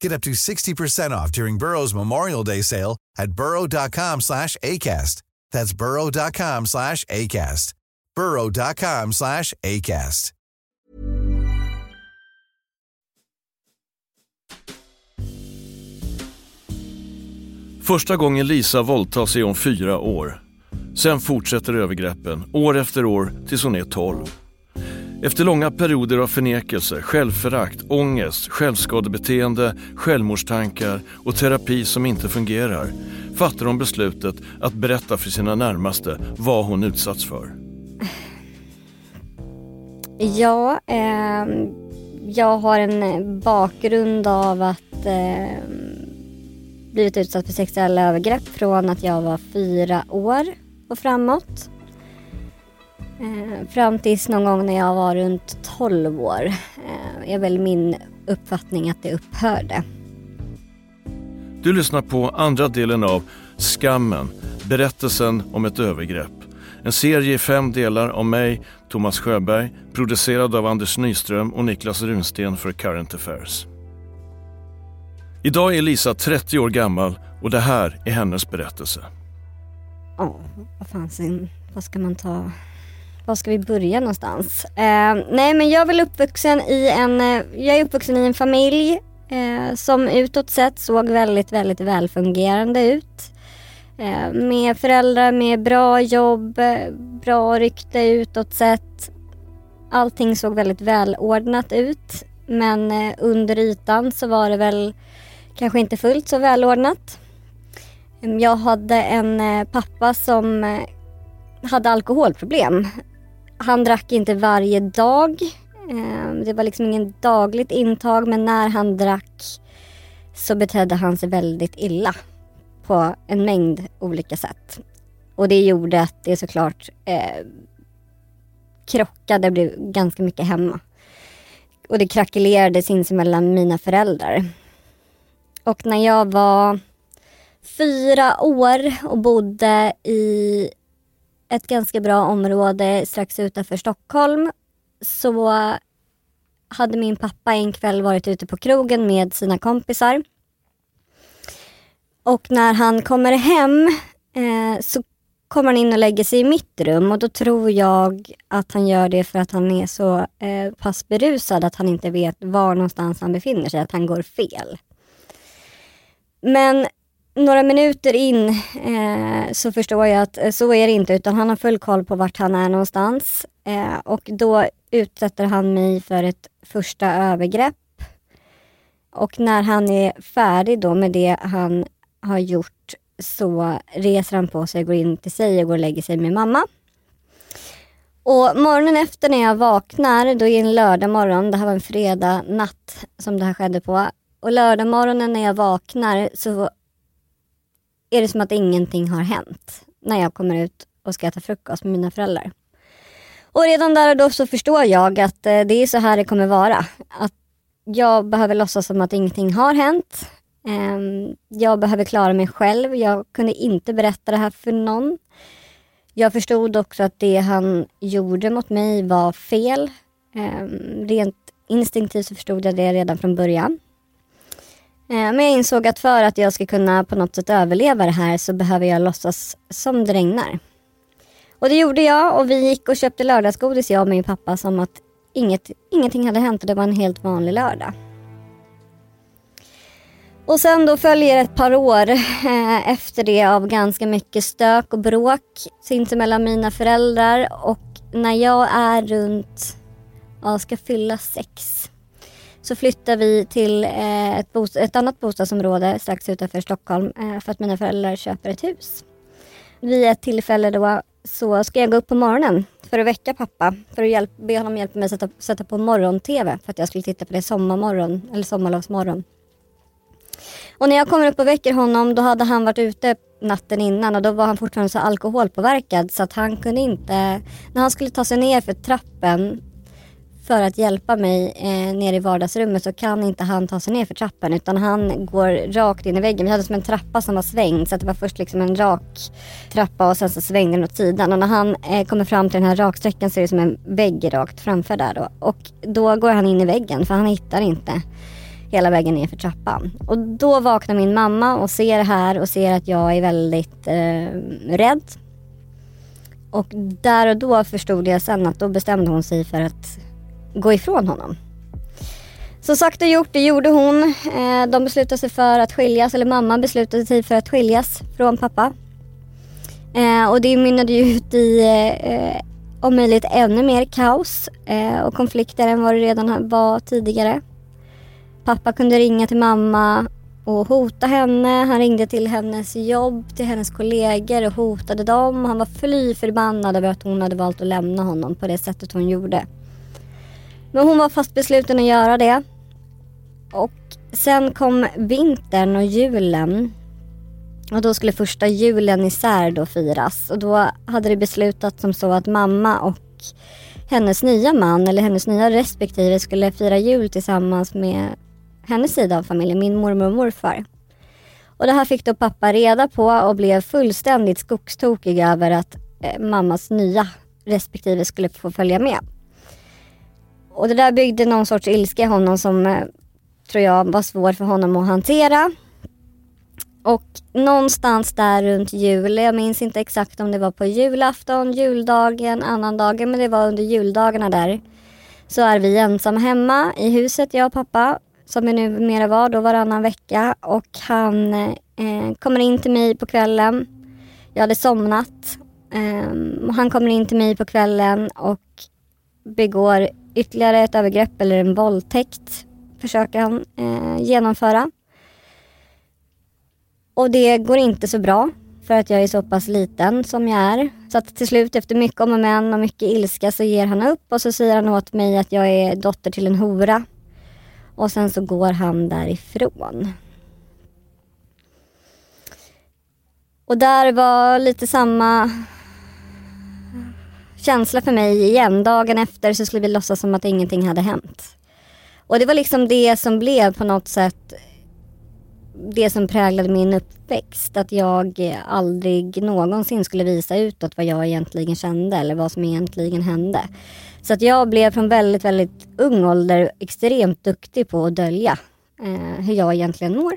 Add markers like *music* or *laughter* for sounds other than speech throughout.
Get up to 60% off during Burrow's Memorial Day sale at burrow.com slash ACAST. That's burrow.com slash ACAST. burrow.com slash ACAST. Första gången Lisa våldtas är hon fyra år. Sen fortsätter övergreppen, år efter år, tills hon är 12. Efter långa perioder av förnekelse, självförakt, ångest, självskadebeteende, självmordstankar och terapi som inte fungerar fattar hon beslutet att berätta för sina närmaste vad hon utsatts för. *laughs* Ja, eh, jag har en eh, bakgrund av att eh, blivit utsatt för sexuella övergrepp från att jag var fyra år och framåt. Eh, fram tills någon gång när jag var runt 12 år eh, är väl min uppfattning att det upphörde. Du lyssnar på andra delen av Skammen, berättelsen om ett övergrepp. En serie i fem delar om mig, Thomas Sjöberg, producerad av Anders Nyström och Niklas Runsten för Current Affairs. Idag är Lisa 30 år gammal och det här är hennes berättelse. Ja, oh, vad fanns Vad ska man ta? Var ska vi börja någonstans? Eh, nej men jag är väl uppvuxen i en, eh, jag är uppvuxen i en familj eh, som utåt sett såg väldigt, väldigt välfungerande ut. Eh, med föräldrar med bra jobb, bra rykte utåt sett. Allting såg väldigt välordnat ut. Men eh, under ytan så var det väl kanske inte fullt så välordnat. Jag hade en eh, pappa som eh, hade alkoholproblem. Han drack inte varje dag. Ehm, det var liksom ingen dagligt intag men när han drack så betedde han sig väldigt illa på en mängd olika sätt. Och det gjorde att det såklart eh, krockade, blev ganska mycket hemma. Och det krackelerade sinsemellan mina föräldrar. Och när jag var fyra år och bodde i ett ganska bra område strax utanför Stockholm så hade min pappa en kväll varit ute på krogen med sina kompisar. Och när han kommer hem eh, så kommer han in och lägger sig i mitt rum och då tror jag att han gör det för att han är så eh, pass berusad att han inte vet var någonstans han befinner sig, att han går fel. Men några minuter in eh, så förstår jag att eh, så är det inte utan han har full koll på vart han är någonstans. Eh, och då utsätter han mig för ett första övergrepp. Och när han är färdig då med det han har gjort så reser han på sig, går in till sig och går och lägger sig med mamma. Och morgonen efter när jag vaknar, då är det en lördag morgon, det här var en fredag natt som det här skedde på. Och lördag morgonen när jag vaknar så är det som att ingenting har hänt när jag kommer ut och ska äta frukost med mina föräldrar. Och redan där och då så förstår jag att eh, det är så här det kommer vara. Att jag behöver låtsas som att ingenting har hänt. Ehm, jag behöver klara mig själv. Jag kunde inte berätta det här för någon. Jag förstod också att det han gjorde mot mig var fel. Ehm, rent instinktivt så förstod jag det redan från början. Eh, men jag insåg att för att jag ska kunna på något sätt överleva det här så behöver jag låtsas som det regnar. Och det gjorde jag och vi gick och köpte lördagsgodis jag och min pappa som att inget, ingenting hade hänt och det var en helt vanlig lördag. Och sen då följer ett par år eh, efter det av ganska mycket stök och bråk sinsemellan mina föräldrar och när jag är runt, ja ska fylla sex så flyttar vi till eh, ett, ett, ett, annat bostadsområde strax utanför Stockholm eh, för att mina föräldrar köper ett hus. Vid ett tillfälle då så ska jag gå upp på morgonen för att väcka pappa. För att hjälp, be honom hjälpa mig att sätta, sätta på morgon-tv för att jag skulle titta på det sommarmorgon, eller sommarlovsmorgon. Och när jag kommer upp och väcker honom då hade han varit ute natten innan och då var han fortfarande så alkoholpåverkad så att han kunde inte, när han skulle ta sig ner för trappen för att hjälpa mig eh, ner i vardagsrummet så kan inte han ta sig ner för trappen utan han går rakt in i väggen. Vi hade som en trappa som var svängd så att det var först liksom en rak trappa och sen så svängde den åt sidan. Och när han eh, kommer fram till den här raksträckan så är det som en vägg rakt framför där då. Och då går han in i väggen för han hittar inte hela vägen ner för trappan. Och då vaknar min mamma och ser det här och ser att jag är väldigt eh, rädd. Och där och då förstod jag sen att då bestämde hon sig för att gå ifrån honom. Så sagt och gjort, det gjorde hon. Eh, de beslutade sig för att skiljas, eller mamma beslutade sig för att skiljas från pappa. Eh, och det mynnade ju ut i eh, om möjligt ännu mer kaos och konflikter än vad det redan var tidigare. Pappa kunde ringa till mamma och hota henne. Han ringde till hennes jobb, till hennes kollegor och hotade dem. Han var fly förbannad över att hon hade valt att lämna honom på det sättet hon gjorde. Men hon var fast besluten att göra det. Och sen kom vintern och julen. Och då skulle första julen isär då firas. Och då hade det beslutat som så att mamma och hennes nya man eller hennes nya respektive skulle fira jul tillsammans med hennes sida av familjen, min mormor och morfar. Och det här fick då pappa reda på och blev fullständigt skogstokig över att eh, mammas nya respektive skulle få följa med. Och det där byggde någon sorts ilska i honom som eh, tror jag var svår för honom att hantera. Och någonstans där runt jul, jag minns inte exakt om det var på julafton, juldagen, annandagen, men det var under juldagarna där. Så är vi ensamma hemma i huset, jag och pappa, som vi numera var då varannan vecka. Och han eh, kommer in till mig på kvällen. Jag hade somnat. Eh, han kommer in till mig på kvällen och begår ytterligare ett övergrepp eller en våldtäkt försöker han eh, genomföra. Och det går inte så bra för att jag är så pass liten som jag är. Så att till slut efter mycket om och men och mycket ilska så ger han upp och så säger han åt mig att jag är dotter till en hora. Och sen så går han därifrån. Och där var lite samma känsla för mig igen. Dagen efter så skulle vi låtsas som att ingenting hade hänt. Och det var liksom det som blev på något sätt det som präglade min uppväxt. Att jag aldrig någonsin skulle visa utåt vad jag egentligen kände eller vad som egentligen hände. Så att jag blev från väldigt, väldigt ung ålder extremt duktig på att dölja eh, hur jag egentligen mår.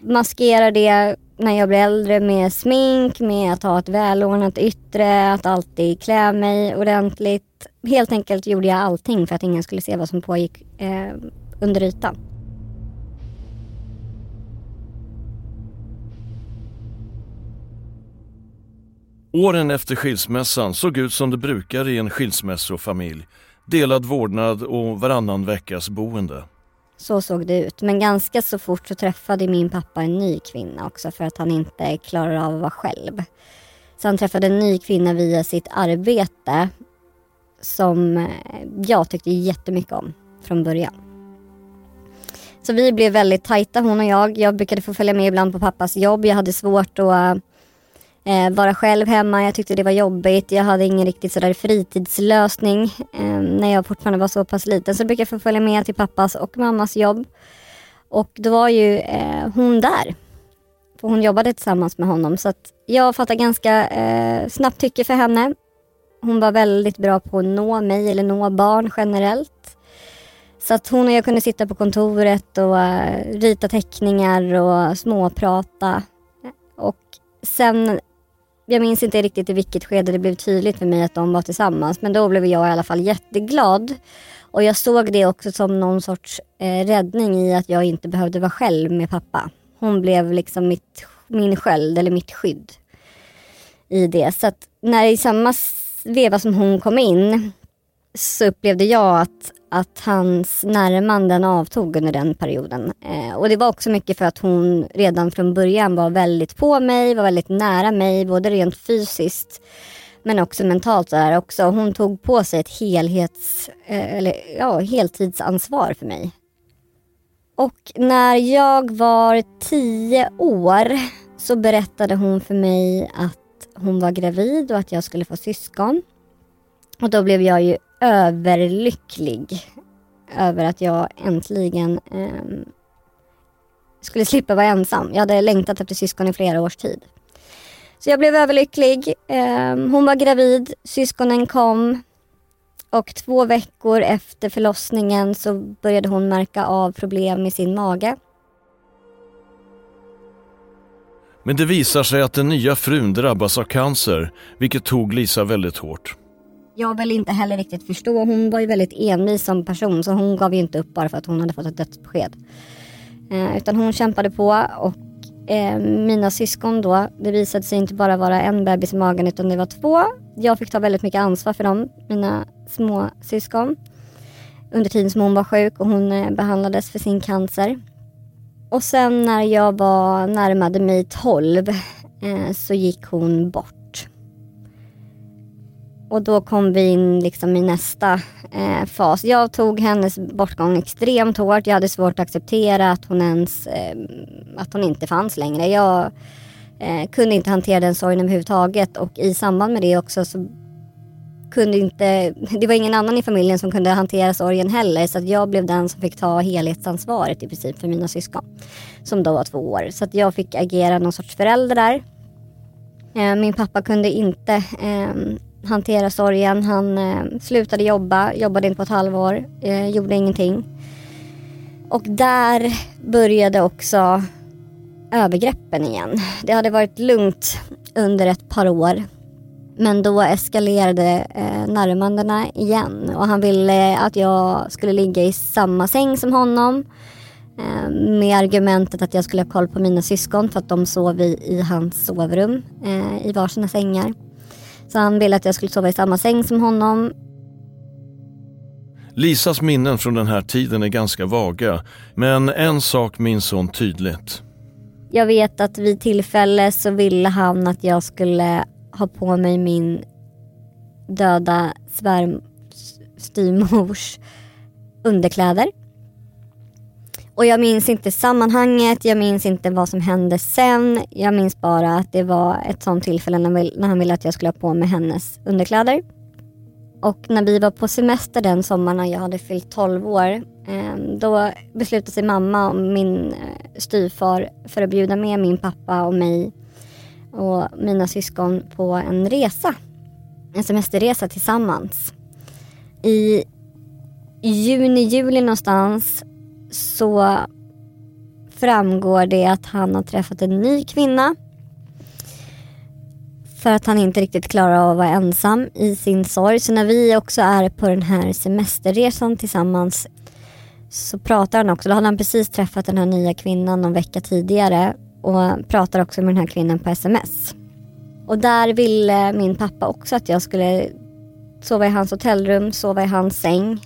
Maskera det när jag blir äldre med smink, med att ha ett välordnat yttre, att alltid klä mig ordentligt. Helt enkelt gjorde jag allting för att ingen skulle se vad som pågick eh, under ytan. Åren efter skilsmässan såg ut som det brukar i en skilsmässofamilj. Delad vårdnad och varannan veckas boende. Så såg det ut. Men ganska så fort så träffade min pappa en ny kvinna också för att han inte klarar av att vara själv. Så han träffade en ny kvinna via sitt arbete som eh, jag tyckte jättemycket om från början. Så vi blev väldigt tajta hon och jag. Jag brukade få följa med ibland på pappas jobb. Jag hade svårt att eh, vara själv hemma. Jag tyckte det var jobbigt. Jag hade ingen riktigt sådär fritidslösning eh, när jag fortfarande var så pass liten. Så brukade jag få följa med till pappas och mammas jobb. Och då var ju eh, hon där. För hon jobbade tillsammans med honom. Så att jag fattade ganska eh, snabbt tycke för henne. Hon var väldigt bra på att nå mig eller nå barn generellt. Så att hon och jag kunde sitta på kontoret och eh, rita teckningar och småprata. Och sen, jag minns inte riktigt i vilket skede det blev tydligt för mig att de var tillsammans. Men då blev jag i alla fall jätteglad. Och jag såg det också som någon sorts eh, räddning i att jag inte behövde vara själv med pappa. Hon blev liksom mitt, min sköld eller mitt skydd i det. Så att när i samma veva som hon kom in så upplevde jag att, att hans närmanden avtog under den perioden. Eh, och det var också mycket för att hon redan från början var väldigt på mig, var väldigt nära mig, både rent fysiskt men också mentalt. Där också. Hon tog på sig ett helhets, eh, eller, ja, heltidsansvar för mig. Och när jag var tio år så berättade hon för mig att hon var gravid och att jag skulle få syskon. Och då blev jag ju överlycklig över att jag äntligen eh, skulle slippa vara ensam. Jag hade längtat efter syskon i flera års tid. Så jag blev överlycklig. Eh, hon var gravid, syskonen kom och två veckor efter förlossningen så började hon märka av problem i sin mage. Men det visar sig att den nya frun drabbas av cancer, vilket tog Lisa väldigt hårt. Jag väl inte heller riktigt förstå. Hon var ju väldigt envis som person så hon gav ju inte upp bara för att hon hade fått ett dödsbesked. Eh, utan hon kämpade på och eh, mina syskon då, det visade sig inte bara vara en bebis i magen utan det var två. Jag fick ta väldigt mycket ansvar för dem, mina små syskon. Under tiden som hon var sjuk och hon eh, behandlades för sin cancer. Och sen när jag var närmade mig 12 eh, så gick hon bort. Och då kom vi in liksom i nästa eh, fas. Jag tog hennes bortgång extremt hårt. Jag hade svårt att acceptera att hon ens, eh, att hon inte fanns längre. Jag eh, kunde inte hantera den sorgen överhuvudtaget och i samband med det också så kunde inte, det var ingen annan i familjen som kunde hantera sorgen heller så att jag blev den som fick ta helhetsansvaret i princip för mina syskon. Som då var två år. Så att jag fick agera någon sorts förälder där. Eh, min pappa kunde inte eh, hantera sorgen. Han eh, slutade jobba, jobbade inte på ett halvår, eh, gjorde ingenting. Och där började också övergreppen igen. Det hade varit lugnt under ett par år. Men då eskalerade eh, närmandena igen och han ville att jag skulle ligga i samma säng som honom. Eh, med argumentet att jag skulle ha koll på mina syskon för att de sov i, i hans sovrum eh, i varsina sängar. Så han ville att jag skulle sova i samma säng som honom. Lisas minnen från den här tiden är ganska vaga, men en sak minns hon tydligt. Jag vet att vid tillfälle så ville han att jag skulle ha på mig min döda svärmstyrmors underkläder. Och jag minns inte sammanhanget, jag minns inte vad som hände sen. Jag minns bara att det var ett sånt tillfälle när han ville att jag skulle ha på mig hennes underkläder. Och när vi var på semester den sommaren när jag hade fyllt 12 år, ehm, då beslutade sig mamma och min eh, styvfar för att bjuda med min pappa och mig och mina syskon på en resa. En semesterresa tillsammans. I juni, juli någonstans så framgår det att han har träffat en ny kvinna. För att han inte riktigt klarar av att vara ensam i sin sorg. Så när vi också är på den här semesterresan tillsammans så pratar han också, då hade han precis träffat den här nya kvinnan någon vecka tidigare och pratar också med den här kvinnan på sms. Och där ville min pappa också att jag skulle sova i hans hotellrum, sova i hans säng.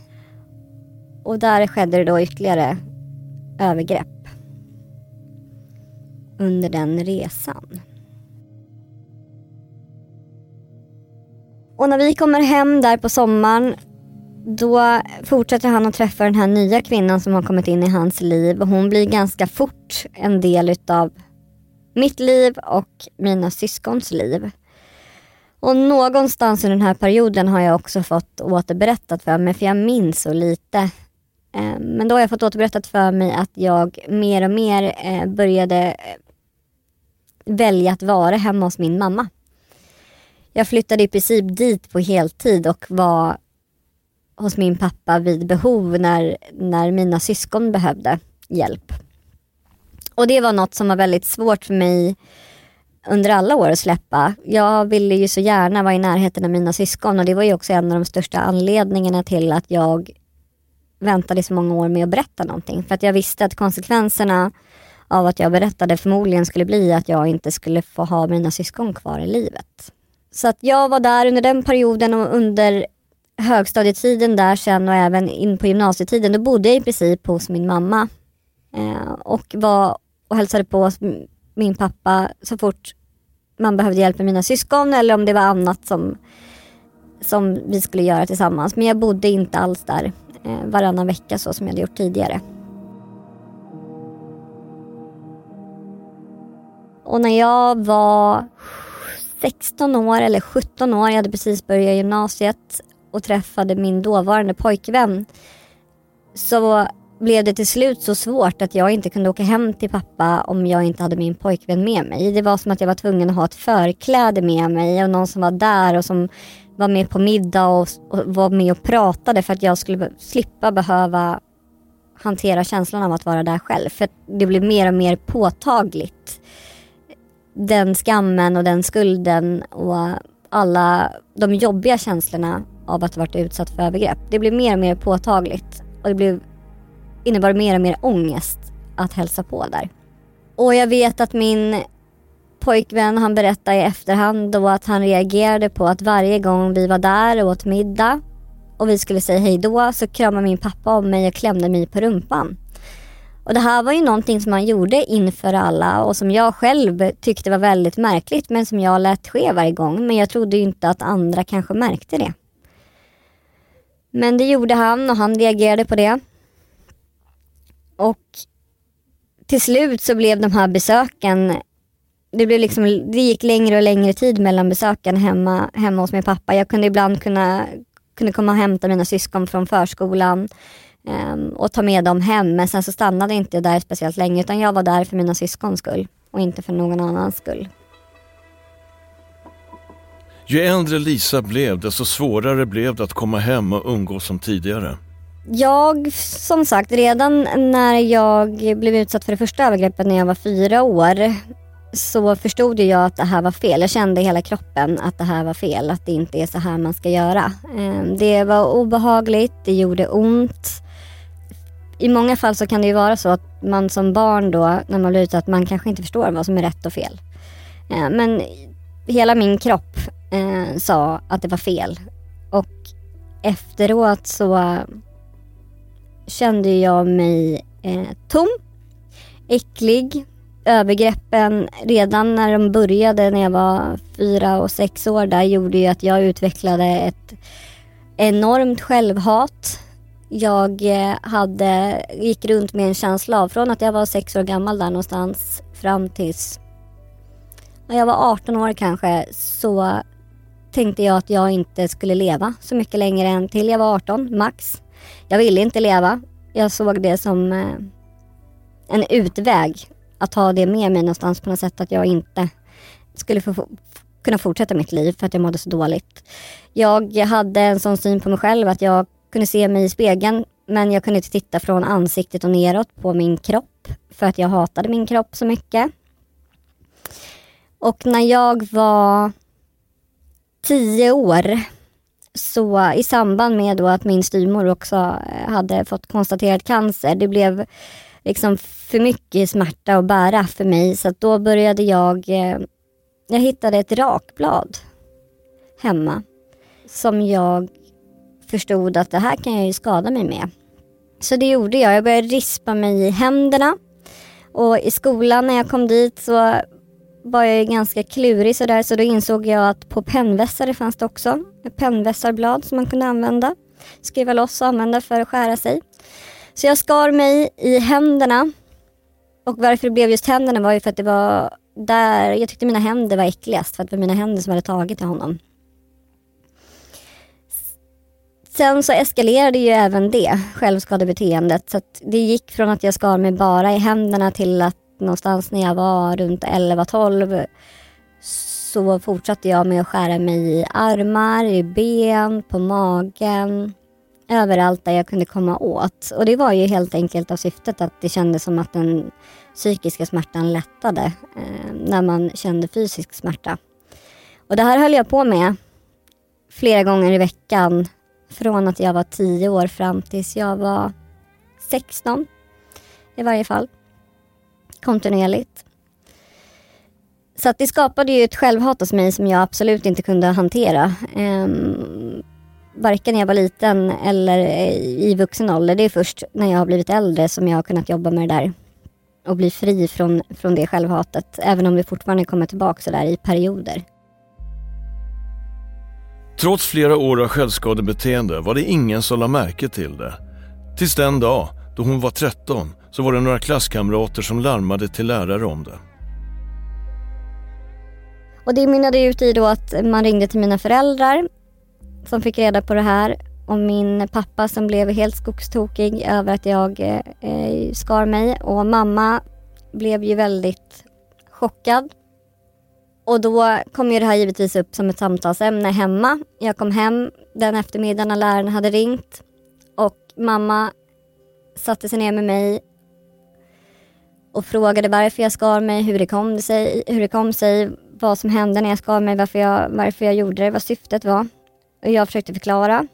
Och där skedde det då ytterligare övergrepp under den resan. Och när vi kommer hem där på sommaren då fortsätter han att träffa den här nya kvinnan som har kommit in i hans liv och hon blir ganska fort en del utav mitt liv och mina syskons liv. Och någonstans i den här perioden har jag också fått återberättat för mig, för jag minns så lite Eh, men då har jag fått återberättat för mig att jag mer och mer eh, började eh, välja att vara hemma hos min mamma. Jag flyttade i princip dit på heltid och var hos min pappa vid behov när, när mina syskon behövde hjälp. Och det var något som var väldigt svårt för mig under alla år att släppa. Jag ville ju så gärna vara i närheten av mina syskon och det var ju också en av de största anledningarna till att jag väntade i liksom så många år med att berätta någonting. För att jag visste att konsekvenserna av att jag berättade förmodligen skulle bli att jag inte skulle få ha mina syskon kvar i livet. Så att jag var där under den perioden och under högstadietiden där sen och även in på gymnasietiden, då bodde jag i princip hos min mamma. Eh, och var och hälsade på min pappa så fort man behövde hjälp med mina syskon eller om det var annat som, som vi skulle göra tillsammans. Men jag bodde inte alls där Eh, varannan vecka så som jag hade gjort tidigare. Och när jag var 16 år eller 17 år, jag hade precis börjat gymnasiet och träffade min dåvarande pojkvän så blev det till slut så svårt att jag inte kunde åka hem till pappa om jag inte hade min pojkvän med mig. Det var som att jag var tvungen att ha ett förkläde med mig och någon som var där och som var med på middag och, och var med och pratade för att jag skulle slippa behöva hantera känslan av att vara där själv. För det blev mer och mer påtagligt. Den skammen och den skulden och alla de jobbiga känslorna av att ha varit utsatt för övergrepp. Det blev mer och mer påtagligt och det blev innebar mer och mer ångest att hälsa på där. Och jag vet att min pojkvän han berättade i efterhand då att han reagerade på att varje gång vi var där och åt middag och vi skulle säga hej då så kramade min pappa om mig och klämde mig på rumpan. Och det här var ju någonting som han gjorde inför alla och som jag själv tyckte var väldigt märkligt men som jag lät ske varje gång. Men jag trodde ju inte att andra kanske märkte det. Men det gjorde han och han reagerade på det. Och till slut så blev de här besöken det, blev liksom, det gick längre och längre tid mellan besöken hemma, hemma hos min pappa. Jag kunde ibland kunna, kunde komma och hämta mina syskon från förskolan um, och ta med dem hem. Men sen så stannade inte jag där speciellt länge utan jag var där för mina syskons skull och inte för någon annans skull. Ju äldre Lisa blev desto svårare blev det att komma hem och umgås som tidigare. Jag, som sagt, redan när jag blev utsatt för det första övergreppet när jag var fyra år så förstod jag att det här var fel. Jag kände i hela kroppen att det här var fel, att det inte är så här man ska göra. Ehm, det var obehagligt, det gjorde ont. I många fall så kan det ju vara så att man som barn då, när man blir utsatt, man kanske inte förstår vad som är rätt och fel. Ehm, men hela min kropp eh, sa att det var fel. Och efteråt så kände jag mig eh, tom, äcklig. Övergreppen redan när de började när jag var fyra och sex år där gjorde ju att jag utvecklade ett enormt självhat. Jag eh, hade, gick runt med en känsla av, från att jag var sex år gammal där någonstans fram tills när jag var 18 år kanske så tänkte jag att jag inte skulle leva så mycket längre än till jag var 18 max. Jag ville inte leva. Jag såg det som eh, en utväg att ha det med mig någonstans på något sätt att jag inte skulle få, kunna fortsätta mitt liv för att jag mådde så dåligt. Jag hade en sån syn på mig själv att jag kunde se mig i spegeln men jag kunde inte titta från ansiktet och neråt på min kropp för att jag hatade min kropp så mycket. Och när jag var tio år så i samband med då att min styrmor också eh, hade fått konstaterat cancer, det blev liksom för mycket smärta att bära för mig så då började jag, eh, jag hittade ett rakblad hemma som jag förstod att det här kan jag ju skada mig med. Så det gjorde jag. Jag började rispa mig i händerna och i skolan när jag kom dit så var jag ganska klurig sådär så då insåg jag att på pennvässare fanns det också pennvässarblad som man kunde använda. Skriva loss och använda för att skära sig. Så jag skar mig i händerna. Och varför det blev just händerna var ju för att det var där, jag tyckte mina händer var äckligast för att det var mina händer som hade tagit till honom. Sen så eskalerade ju även det, självskadebeteendet. Så att det gick från att jag skar mig bara i händerna till att någonstans när jag var runt 11-12 så fortsatte jag med att skära mig i armar, i ben, på magen, överallt där jag kunde komma åt. Och det var ju helt enkelt av syftet att det kändes som att den psykiska smärtan lättade eh, när man kände fysisk smärta. Och det här höll jag på med flera gånger i veckan från att jag var 10 år fram tills jag var 16 i varje fall. Kontinuerligt. Så att det skapade ju ett självhat hos mig som jag absolut inte kunde hantera. Um, varken när jag var liten eller i vuxen ålder. Det är först när jag har blivit äldre som jag har kunnat jobba med det där och bli fri från, från det självhatet. Även om det fortfarande kommer tillbaka sådär i perioder. Trots flera år av självskadebeteende var det ingen som lade märke till det. Tills den dag då hon var 13 så var det några klasskamrater som larmade till lärare om det. Och det mynnade ut i då att man ringde till mina föräldrar som fick reda på det här och min pappa som blev helt skogstokig över att jag eh, skar mig och mamma blev ju väldigt chockad. Och då kom ju det här givetvis upp som ett samtalsämne hemma. Jag kom hem den eftermiddagen när läraren hade ringt och mamma satte sig ner med mig och frågade varför jag skar mig, hur det kom sig, hur det kom sig vad som hände när jag skar mig, varför jag, varför jag gjorde det, vad syftet var. Och jag försökte förklara.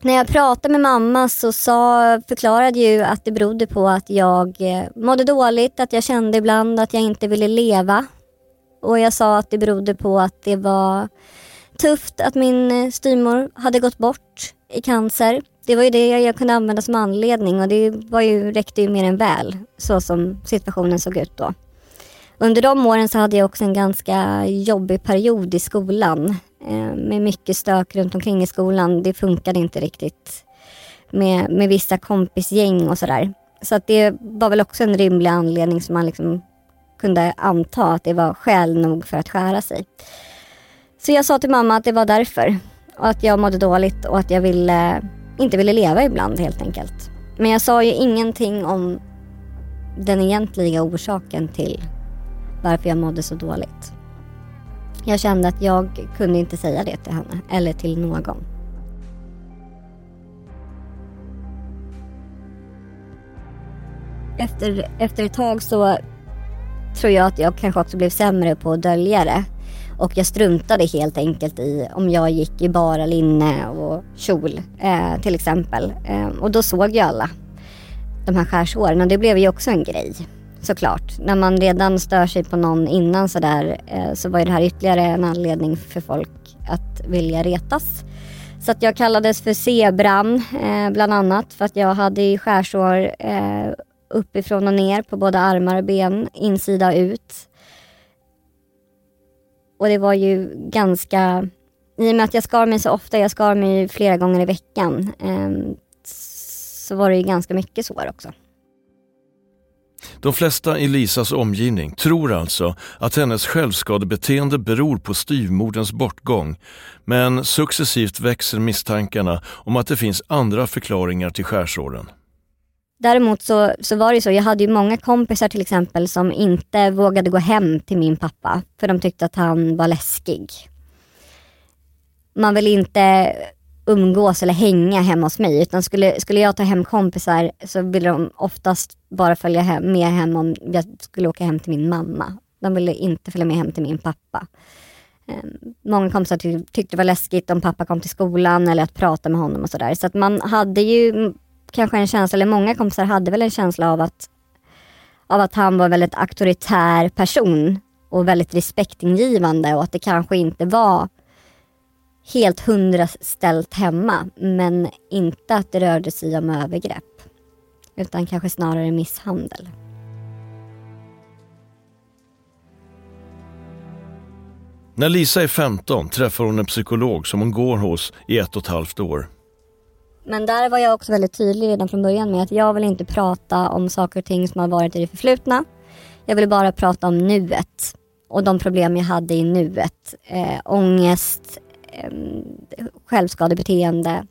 När jag pratade med mamma så sa, förklarade ju att det berodde på att jag eh, mådde dåligt, att jag kände ibland att jag inte ville leva. Och jag sa att det berodde på att det var tufft att min eh, styrmor hade gått bort i cancer. Det var ju det jag kunde använda som anledning och det var ju, räckte ju mer än väl så som situationen såg ut då. Under de åren så hade jag också en ganska jobbig period i skolan eh, med mycket stök runt omkring i skolan. Det funkade inte riktigt med, med vissa kompisgäng och sådär. Så att det var väl också en rimlig anledning som man liksom kunde anta att det var skäl nog för att skära sig. Så jag sa till mamma att det var därför och att jag mådde dåligt och att jag ville, inte ville leva ibland helt enkelt. Men jag sa ju ingenting om den egentliga orsaken till varför jag mådde så dåligt. Jag kände att jag kunde inte säga det till henne eller till någon. Efter, efter ett tag så tror jag att jag kanske också blev sämre på att dölja det. Och jag struntade helt enkelt i om jag gick i bara linne och kjol eh, till exempel. Eh, och då såg ju alla de här skärsåren och det blev ju också en grej såklart. När man redan stör sig på någon innan sådär eh, så var ju det här ytterligare en anledning för folk att vilja retas. Så att jag kallades för zebran eh, bland annat för att jag hade skärsår eh, uppifrån och ner på både armar och ben, insida och ut. Och det var ju ganska, i och med att jag skar mig så ofta, jag skar mig flera gånger i veckan, eh, så var det ju ganska mycket sår också. De flesta i Lisas omgivning tror alltså att hennes självskadebeteende beror på styvmoderns bortgång. Men successivt växer misstankarna om att det finns andra förklaringar till skärsåren. Däremot så, så var det så, jag hade ju många kompisar till exempel som inte vågade gå hem till min pappa för de tyckte att han var läskig. Man vill inte umgås eller hänga hemma hos mig. Utan skulle, skulle jag ta hem kompisar så ville de oftast bara följa hem, med hem om jag skulle åka hem till min mamma. De ville inte följa med hem till min pappa. Ehm, många kompisar tyckte det var läskigt om pappa kom till skolan eller att prata med honom och sådär. Så att man hade ju kanske en känsla, eller många kompisar hade väl en känsla av att, av att han var en väldigt auktoritär person och väldigt respektingivande och att det kanske inte var helt hundra ställt hemma men inte att det rörde sig om övergrepp. Utan kanske snarare misshandel. När Lisa är 15 träffar hon en psykolog som hon går hos i ett och ett halvt år. Men där var jag också väldigt tydlig redan från början med att jag vill inte prata om saker och ting som har varit i det förflutna. Jag vill bara prata om nuet och de problem jag hade i nuet. Eh, ångest, eh, självskadebeteende.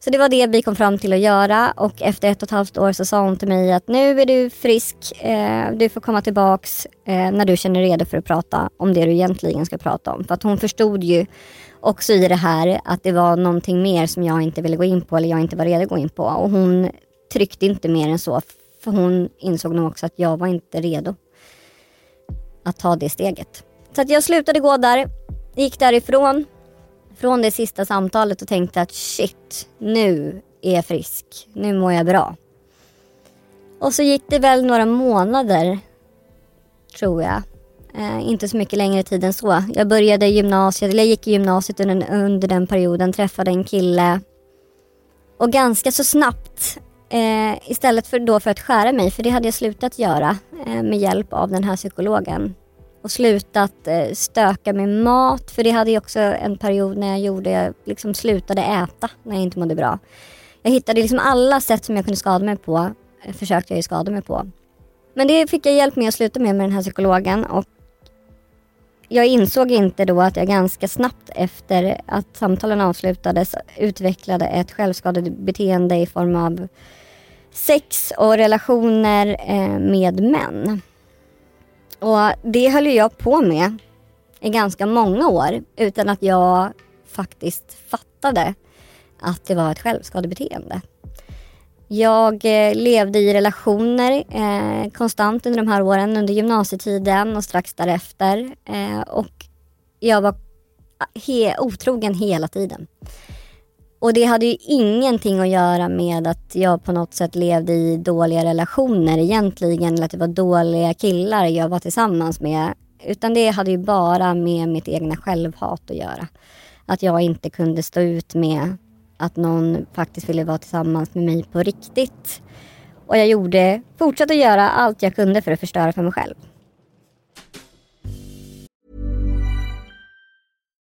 Så det var det vi kom fram till att göra och efter ett och ett halvt år så sa hon till mig att nu är du frisk, eh, du får komma tillbaks eh, när du känner dig redo för att prata om det du egentligen ska prata om. För att hon förstod ju också i det här att det var någonting mer som jag inte ville gå in på eller jag inte var redo att gå in på. Och hon tryckte inte mer än så för hon insåg nog också att jag var inte redo att ta det steget. Så att jag slutade gå där, gick därifrån från det sista samtalet och tänkte att shit, nu är jag frisk. Nu mår jag bra. Och så gick det väl några månader, tror jag. Eh, inte så mycket längre tid än så. Jag började gymnasiet, eller jag gick i gymnasiet under, under den perioden, träffade en kille. Och ganska så snabbt, eh, istället för då för att skära mig, för det hade jag slutat göra eh, med hjälp av den här psykologen, och slutat eh, stöka med mat. För det hade jag också en period när jag gjorde, jag liksom slutade äta när jag inte mådde bra. Jag hittade liksom alla sätt som jag kunde skada mig på, eh, försökte jag ju skada mig på. Men det fick jag hjälp med att sluta med med den här psykologen och jag insåg inte då att jag ganska snabbt efter att samtalen avslutades utvecklade ett självskadebeteende i form av sex och relationer eh, med män. Och det höll jag på med i ganska många år utan att jag faktiskt fattade att det var ett självskadebeteende. Jag eh, levde i relationer eh, konstant under de här åren, under gymnasietiden och strax därefter. Eh, och jag var he otrogen hela tiden. Och det hade ju ingenting att göra med att jag på något sätt levde i dåliga relationer egentligen, eller att det var dåliga killar jag var tillsammans med. Utan det hade ju bara med mitt egna självhat att göra. Att jag inte kunde stå ut med att någon faktiskt ville vara tillsammans med mig på riktigt. Och jag gjorde, fortsatte att göra allt jag kunde för att förstöra för mig själv.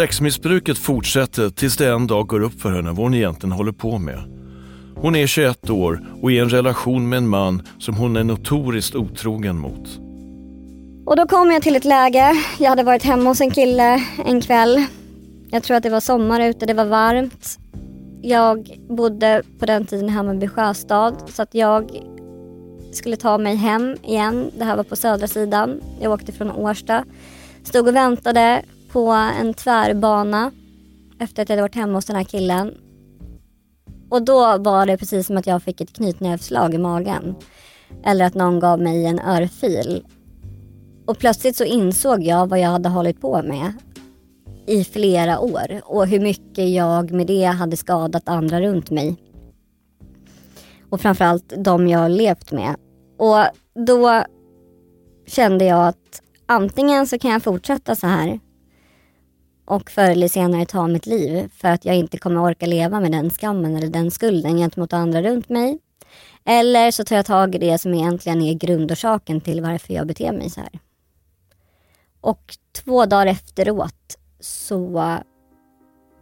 Sexmissbruket fortsätter tills det en dag går upp för henne vad hon egentligen håller på med. Hon är 21 år och är i en relation med en man som hon är notoriskt otrogen mot. Och då kom jag till ett läge, jag hade varit hemma hos en kille en kväll. Jag tror att det var sommar ute, det var varmt. Jag bodde på den tiden i Hammarby sjöstad så att jag skulle ta mig hem igen. Det här var på södra sidan. Jag åkte från Årsta. Stod och väntade på en tvärbana efter att jag hade varit hemma hos den här killen. Och då var det precis som att jag fick ett knytnävsslag i magen. Eller att någon gav mig en örfil. Och plötsligt så insåg jag vad jag hade hållit på med i flera år och hur mycket jag med det hade skadat andra runt mig. Och framförallt de jag levt med. Och då kände jag att antingen så kan jag fortsätta så här och förr eller senare ta mitt liv för att jag inte kommer orka leva med den skammen eller den skulden gentemot andra runt mig. Eller så tar jag tag i det som egentligen är grundorsaken till varför jag beter mig så här. Och två dagar efteråt så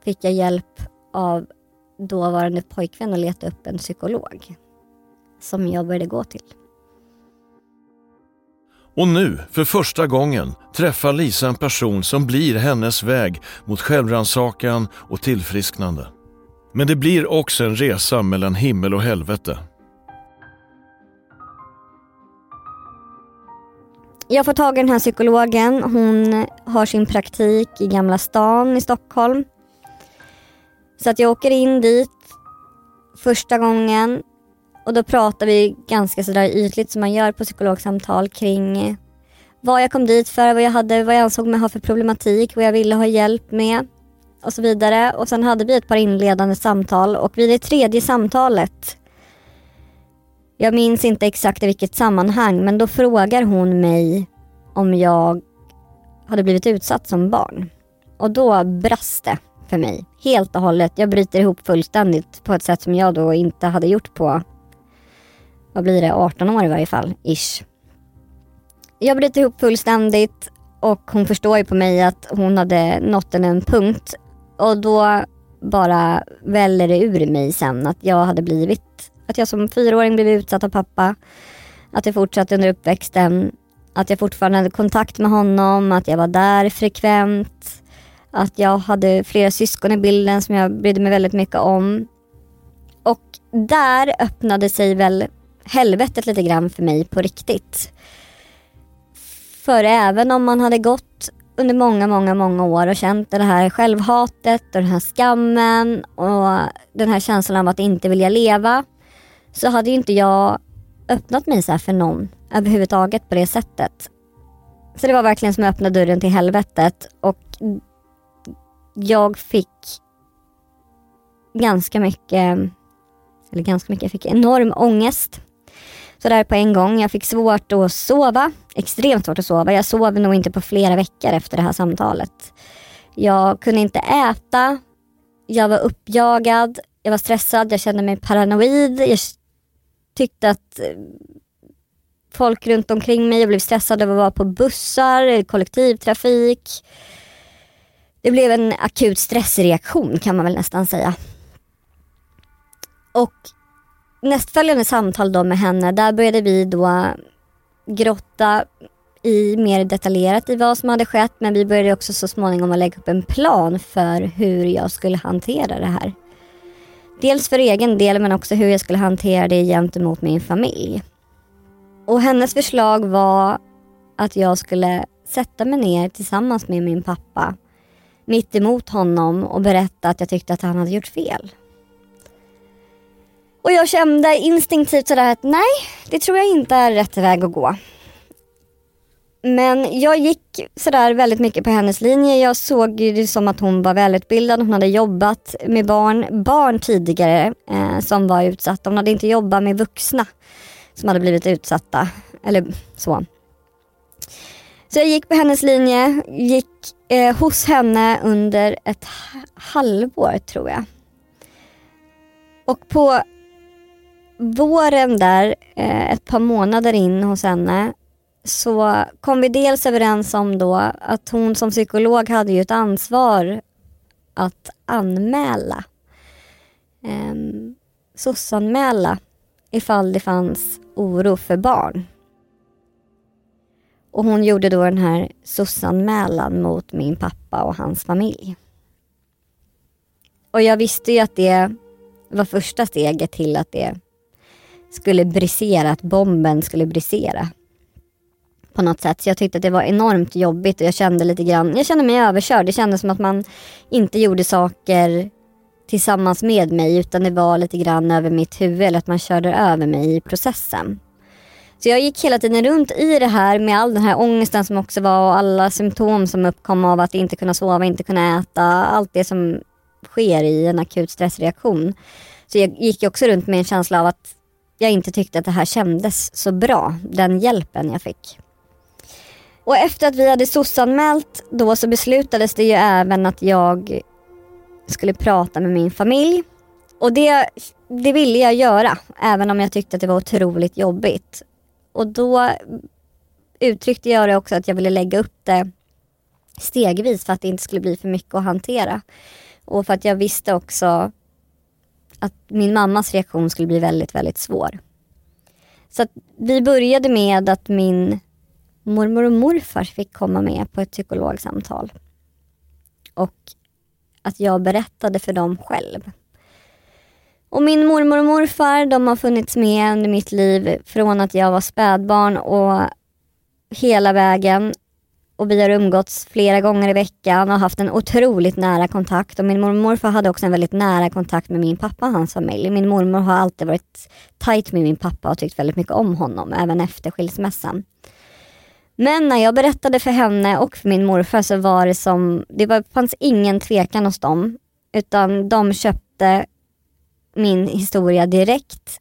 fick jag hjälp av dåvarande pojkvän att leta upp en psykolog som jag började gå till. Och nu, för första gången, träffar Lisa en person som blir hennes väg mot självrannsakan och tillfrisknande. Men det blir också en resa mellan himmel och helvete. Jag får tag i den här psykologen. Hon har sin praktik i Gamla stan i Stockholm. Så att jag åker in dit första gången och då pratar vi ganska sådär ytligt som man gör på psykologsamtal kring vad jag kom dit för, vad jag, hade, vad jag ansåg mig ha för problematik, vad jag ville ha hjälp med och så vidare. Och sen hade vi ett par inledande samtal och vid det tredje samtalet jag minns inte exakt i vilket sammanhang men då frågar hon mig om jag hade blivit utsatt som barn. Och då brast det för mig helt och hållet. Jag bryter ihop fullständigt på ett sätt som jag då inte hade gjort på, vad blir det, 18 år i varje fall, ish. Jag bryter ihop fullständigt och hon förstår ju på mig att hon hade nått en punkt och då bara väller det ur mig sen att jag hade blivit att jag som fyraåring blev utsatt av pappa. Att jag fortsatte under uppväxten. Att jag fortfarande hade kontakt med honom. Att jag var där frekvent. Att jag hade flera syskon i bilden som jag brydde mig väldigt mycket om. Och där öppnade sig väl helvetet lite grann för mig på riktigt. För även om man hade gått under många, många, många år och känt det här självhatet och den här skammen och den här känslan av att inte vilja leva så hade ju inte jag öppnat mig så för någon överhuvudtaget på det sättet. Så det var verkligen som att öppna dörren till helvetet och jag fick ganska mycket, eller ganska mycket, jag fick enorm ångest. Sådär på en gång. Jag fick svårt att sova, extremt svårt att sova. Jag sov nog inte på flera veckor efter det här samtalet. Jag kunde inte äta, jag var uppjagad, jag var stressad, jag kände mig paranoid, jag tyckte att eh, folk runt omkring mig, jag blev stressad av att vara på bussar, kollektivtrafik. Det blev en akut stressreaktion kan man väl nästan säga. Och nästföljande samtal då med henne, där började vi då grotta i mer detaljerat i vad som hade skett men vi började också så småningom att lägga upp en plan för hur jag skulle hantera det här. Dels för egen del men också hur jag skulle hantera det gentemot min familj. Och hennes förslag var att jag skulle sätta mig ner tillsammans med min pappa mitt emot honom och berätta att jag tyckte att han hade gjort fel. Och jag kände instinktivt sådär att nej, det tror jag inte är rätt väg att gå. Men jag gick sådär väldigt mycket på hennes linje. Jag såg det som att hon var välutbildad. Hon hade jobbat med barn, barn tidigare eh, som var utsatta. Hon hade inte jobbat med vuxna som hade blivit utsatta. Eller så. Så jag gick på hennes linje, gick eh, hos henne under ett halvår tror jag. Och på våren där, eh, ett par månader in hos henne, så kom vi dels överens om då att hon som psykolog hade ju ett ansvar att anmäla. Eh, SOS-anmäla ifall det fanns oro för barn. Och hon gjorde då den här SOS-anmälan mot min pappa och hans familj. Och jag visste ju att det var första steget till att det skulle brisera, att bomben skulle brisera på något sätt. Så jag tyckte att det var enormt jobbigt och jag kände lite grann, jag kände mig överkörd. Det kändes som att man inte gjorde saker tillsammans med mig utan det var lite grann över mitt huvud eller att man körde över mig i processen. Så jag gick hela tiden runt i det här med all den här ångesten som också var och alla symptom som uppkom av att inte kunna sova, inte kunna äta, allt det som sker i en akut stressreaktion. Så jag gick också runt med en känsla av att jag inte tyckte att det här kändes så bra, den hjälpen jag fick. Och efter att vi hade sossanmält då så beslutades det ju även att jag skulle prata med min familj. Och det, det ville jag göra, även om jag tyckte att det var otroligt jobbigt. Och då uttryckte jag det också att jag ville lägga upp det stegvis för att det inte skulle bli för mycket att hantera. Och för att jag visste också att min mammas reaktion skulle bli väldigt, väldigt svår. Så vi började med att min mormor och morfar fick komma med på ett psykologsamtal. Och att jag berättade för dem själv. Och min mormor och morfar de har funnits med under mitt liv från att jag var spädbarn och hela vägen och vi har umgåtts flera gånger i veckan och haft en otroligt nära kontakt. Och min mormor och morfar hade också en väldigt nära kontakt med min pappa och hans familj. Min mormor har alltid varit tajt med min pappa och tyckt väldigt mycket om honom, även efter skilsmässan. Men när jag berättade för henne och för min morfar så var det som, det var, fanns ingen tvekan hos dem. Utan de köpte min historia direkt.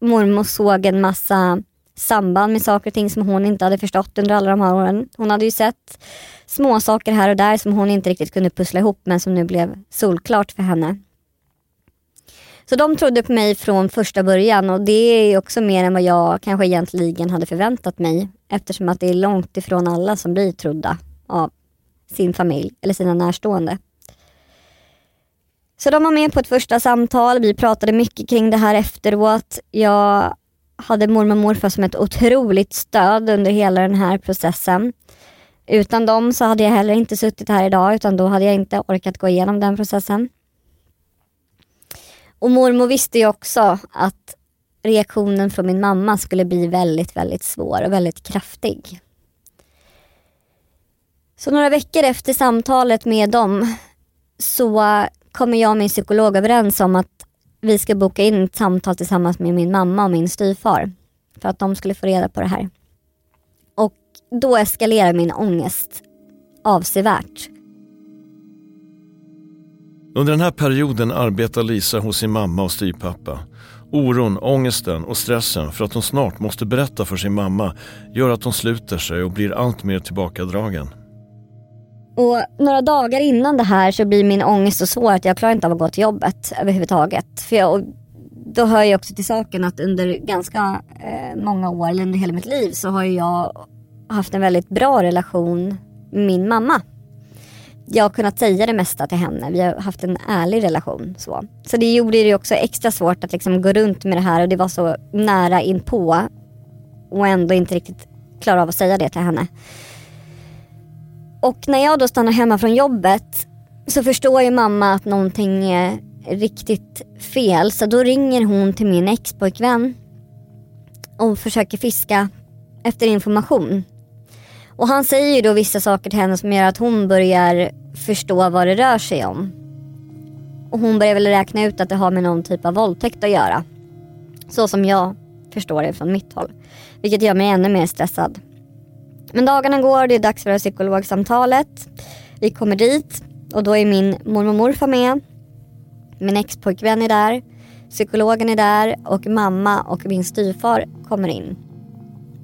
Mormor såg en massa samband med saker och ting som hon inte hade förstått under alla de här åren. Hon hade ju sett små saker här och där som hon inte riktigt kunde pussla ihop men som nu blev solklart för henne. Så de trodde på mig från första början och det är också mer än vad jag kanske egentligen hade förväntat mig eftersom att det är långt ifrån alla som blir trodda av sin familj eller sina närstående. Så de var med på ett första samtal, vi pratade mycket kring det här efteråt. Jag hade mormor och morfar som ett otroligt stöd under hela den här processen. Utan dem så hade jag heller inte suttit här idag utan då hade jag inte orkat gå igenom den processen. Och mormor visste ju också att reaktionen från min mamma skulle bli väldigt, väldigt svår och väldigt kraftig. Så några veckor efter samtalet med dem så kommer jag och min psykolog överens om att vi ska boka in ett samtal tillsammans med min mamma och min styvfar. För att de skulle få reda på det här. Och då eskalerar min ångest avsevärt. Under den här perioden arbetar Lisa hos sin mamma och styvpappa. Oron, ångesten och stressen för att hon snart måste berätta för sin mamma gör att hon sluter sig och blir allt mer tillbakadragen. Och några dagar innan det här så blir min ångest så svår att jag klarar inte av att gå till jobbet överhuvudtaget. För jag, då hör jag också till saken att under ganska eh, många år, eller under hela mitt liv, så har jag haft en väldigt bra relation med min mamma. Jag har kunnat säga det mesta till henne. Vi har haft en ärlig relation. Så, så det gjorde det också extra svårt att liksom gå runt med det här och det var så nära inpå och ändå inte riktigt klara av att säga det till henne. Och när jag då stannar hemma från jobbet så förstår ju mamma att någonting är riktigt fel. Så då ringer hon till min expojkvän och försöker fiska efter information. Och han säger ju då vissa saker till henne som gör att hon börjar förstå vad det rör sig om. Och hon börjar väl räkna ut att det har med någon typ av våldtäkt att göra. Så som jag förstår det från mitt håll. Vilket gör mig ännu mer stressad. Men dagarna går, det är dags för psykologsamtalet. Vi kommer dit och då är min mormor och morfar med. Min expojkvän är där. Psykologen är där och mamma och min styvfar kommer in.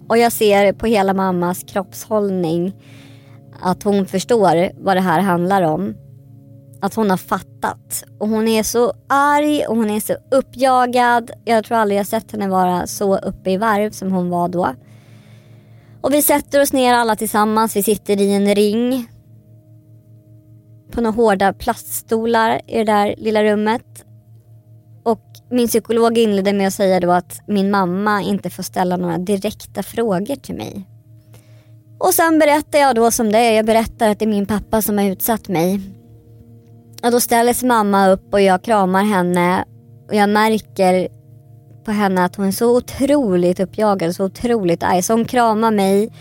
Och jag ser på hela mammas kroppshållning att hon förstår vad det här handlar om. Att hon har fattat. Och hon är så arg och hon är så uppjagad. Jag tror aldrig jag sett henne vara så uppe i varv som hon var då. Och vi sätter oss ner alla tillsammans. Vi sitter i en ring. På några hårda plaststolar i det där lilla rummet. Och min psykolog inledde med att säga då att min mamma inte får ställa några direkta frågor till mig. Och sen berättar jag då som det är. Jag berättar att det är min pappa som har utsatt mig. Och då ställer sig mamma upp och jag kramar henne. Och jag märker på henne att hon är så otroligt uppjagad, så otroligt arg. Så hon kramar mig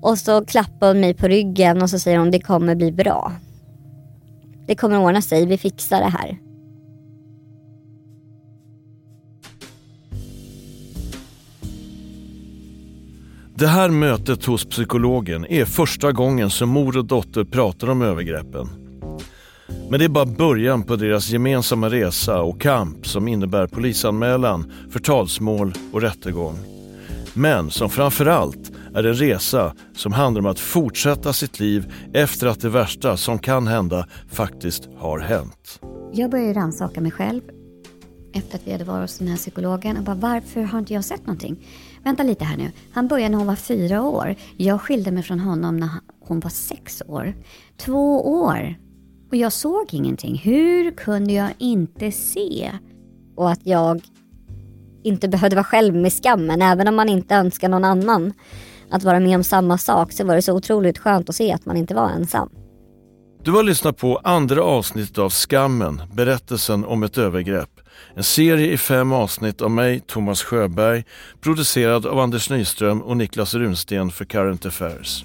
och så klappar hon mig på ryggen och så säger hon det kommer bli bra. Det kommer ordna sig, vi fixar det här. Det här mötet hos psykologen är första gången som mor och dotter pratar om övergreppen. Men det är bara början på deras gemensamma resa och kamp som innebär polisanmälan, förtalsmål och rättegång. Men som framförallt är en resa som handlar om att fortsätta sitt liv efter att det värsta som kan hända faktiskt har hänt. Jag började rannsaka mig själv efter att vi hade varit hos den här psykologen och bara varför har inte jag sett någonting? Vänta lite här nu. Han började när hon var fyra år. Jag skilde mig från honom när hon var sex år. Två år och jag såg ingenting. Hur kunde jag inte se? Och att jag inte behövde vara själv med skammen. Även om man inte önskar någon annan att vara med om samma sak så var det så otroligt skönt att se att man inte var ensam. Du har lyssnat på andra avsnittet av Skammen, berättelsen om ett övergrepp. En serie i fem avsnitt av mig, Thomas Sjöberg, producerad av Anders Nyström och Niklas Runsten för Current Affairs.